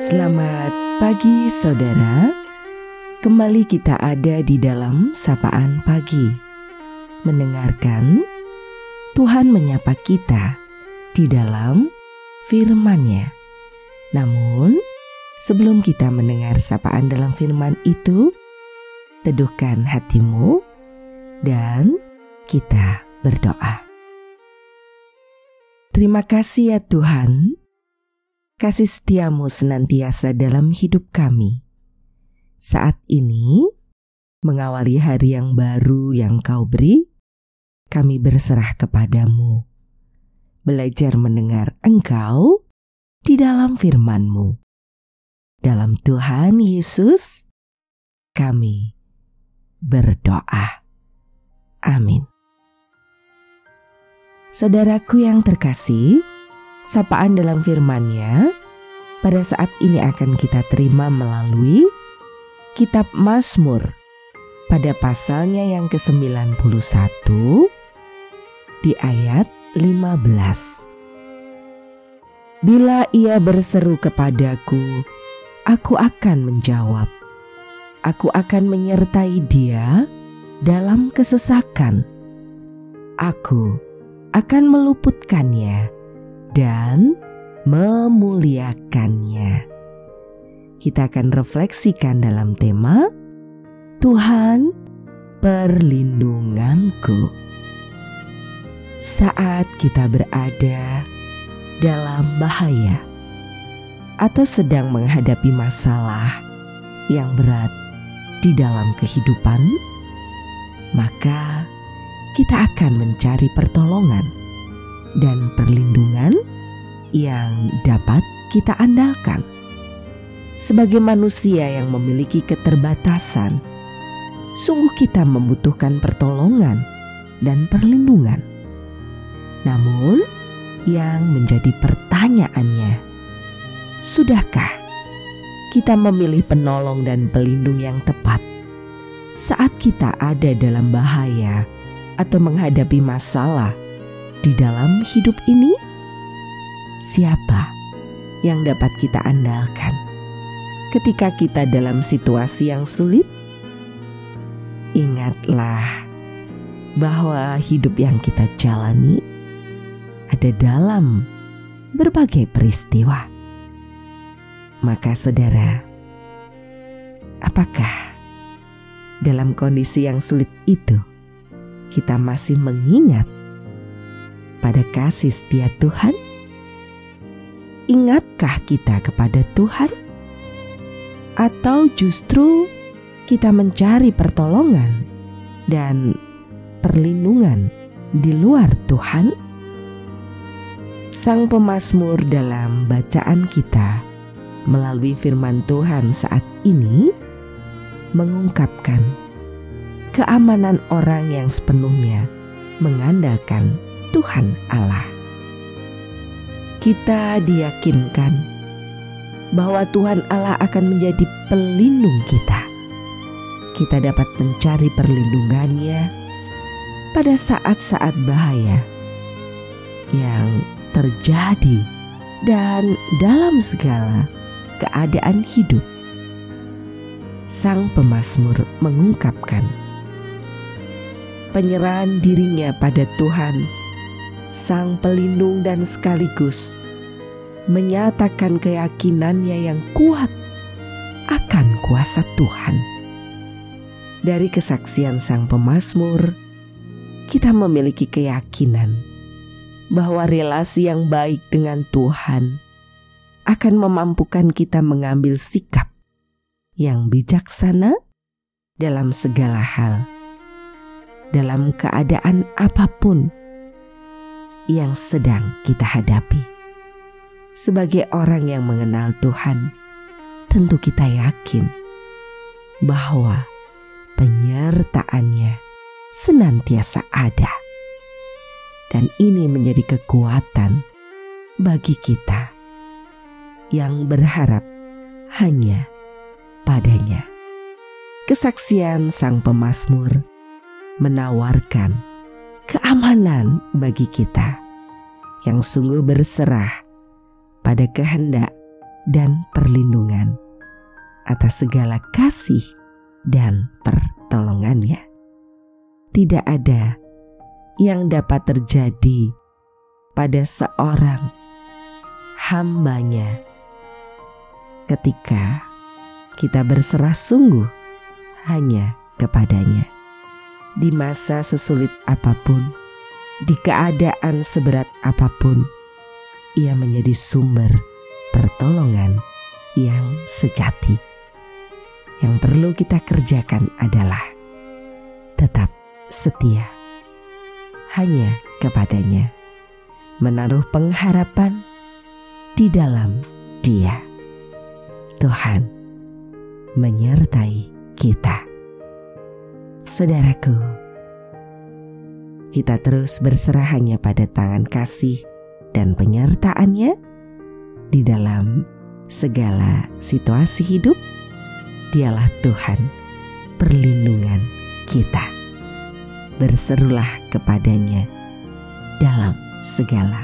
Selamat pagi saudara. Kembali kita ada di dalam sapaan pagi. Mendengarkan Tuhan menyapa kita di dalam firman-Nya. Namun sebelum kita mendengar sapaan dalam firman itu Teduhkan hatimu dan kita berdoa. Terima kasih ya Tuhan kasih setiamu senantiasa dalam hidup kami. Saat ini, mengawali hari yang baru yang kau beri, kami berserah kepadamu. Belajar mendengar engkau di dalam firmanmu. Dalam Tuhan Yesus, kami berdoa. Amin. Saudaraku yang terkasih, Sapaan dalam firman-Nya pada saat ini akan kita terima melalui kitab Mazmur pada pasalnya yang ke-91 di ayat 15. Bila ia berseru kepadaku, aku akan menjawab. Aku akan menyertai dia dalam kesesakan. Aku akan meluputkannya dan memuliakannya. Kita akan refleksikan dalam tema Tuhan perlindunganku. Saat kita berada dalam bahaya atau sedang menghadapi masalah yang berat di dalam kehidupan, maka kita akan mencari pertolongan dan perlindungan yang dapat kita andalkan. Sebagai manusia yang memiliki keterbatasan, sungguh kita membutuhkan pertolongan dan perlindungan. Namun, yang menjadi pertanyaannya, sudahkah kita memilih penolong dan pelindung yang tepat saat kita ada dalam bahaya atau menghadapi masalah di dalam hidup ini? Siapa yang dapat kita andalkan ketika kita dalam situasi yang sulit? Ingatlah bahwa hidup yang kita jalani ada dalam berbagai peristiwa. Maka, saudara, apakah dalam kondisi yang sulit itu kita masih mengingat pada kasih setia Tuhan? Ingatkah kita kepada Tuhan? Atau justru kita mencari pertolongan dan perlindungan di luar Tuhan? Sang pemazmur dalam bacaan kita melalui firman Tuhan saat ini mengungkapkan keamanan orang yang sepenuhnya mengandalkan Tuhan Allah. Kita diyakinkan bahwa Tuhan Allah akan menjadi pelindung kita. Kita dapat mencari perlindungannya pada saat-saat bahaya yang terjadi dan dalam segala keadaan hidup. Sang pemazmur mengungkapkan penyerahan dirinya pada Tuhan sang pelindung dan sekaligus menyatakan keyakinannya yang kuat akan kuasa Tuhan. Dari kesaksian sang pemazmur, kita memiliki keyakinan bahwa relasi yang baik dengan Tuhan akan memampukan kita mengambil sikap yang bijaksana dalam segala hal, dalam keadaan apa pun yang sedang kita hadapi. Sebagai orang yang mengenal Tuhan, tentu kita yakin bahwa penyertaannya senantiasa ada. Dan ini menjadi kekuatan bagi kita yang berharap hanya padanya. Kesaksian sang pemazmur menawarkan keamanan bagi kita yang sungguh berserah pada kehendak dan perlindungan atas segala kasih dan pertolongannya. Tidak ada yang dapat terjadi pada seorang hambanya ketika kita berserah sungguh hanya kepadanya. Di masa sesulit apa pun, di keadaan seberat apa pun, ia menjadi sumber pertolongan yang sejati. Yang perlu kita kerjakan adalah tetap setia hanya kepadanya, menaruh pengharapan di dalam Dia. Tuhan menyertai kita. Saudaraku, kita terus berserah hanya pada tangan kasih dan penyertaannya di dalam segala situasi hidup. Dialah Tuhan perlindungan kita. Berserulah kepadanya dalam segala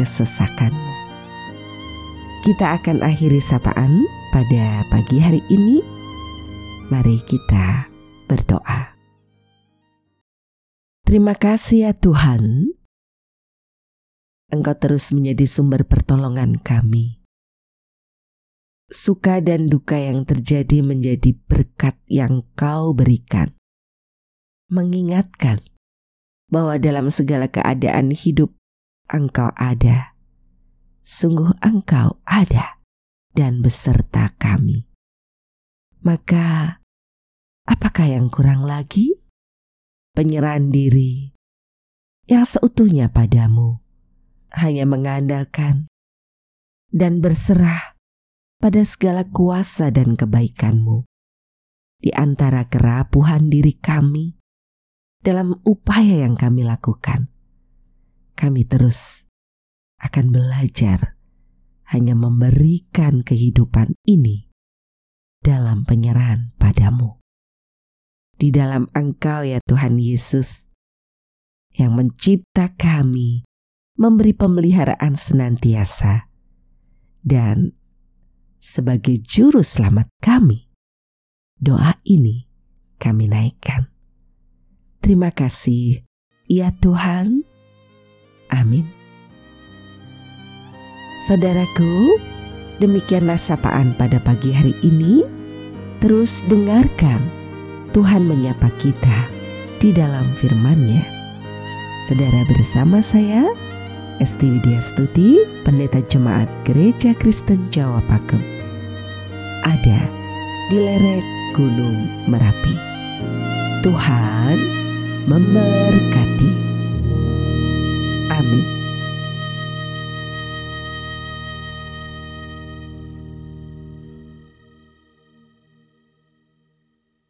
kesesakanmu. Kita akan akhiri sapaan pada pagi hari ini. Mari kita berdoa. Terima kasih ya Tuhan. Engkau terus menjadi sumber pertolongan kami. Suka dan duka yang terjadi menjadi berkat yang kau berikan. Mengingatkan bahwa dalam segala keadaan hidup engkau ada sungguh engkau ada dan beserta kami. Maka, apakah yang kurang lagi? Penyerahan diri yang seutuhnya padamu, hanya mengandalkan dan berserah pada segala kuasa dan kebaikanmu di antara kerapuhan diri kami dalam upaya yang kami lakukan. Kami terus akan belajar hanya memberikan kehidupan ini dalam penyerahan. Di dalam Engkau ya Tuhan Yesus yang mencipta kami, memberi pemeliharaan senantiasa, dan sebagai juru selamat kami, doa ini kami naikkan. Terima kasih, ya Tuhan. Amin. Saudaraku, demikianlah sapaan pada pagi hari ini. Terus dengarkan Tuhan menyapa kita di dalam firman-Nya. Saudara bersama saya, Esti Widya Stuti, Pendeta Jemaat Gereja Kristen Jawa Pakem. Ada di lereng Gunung Merapi. Tuhan memberkati. Amin.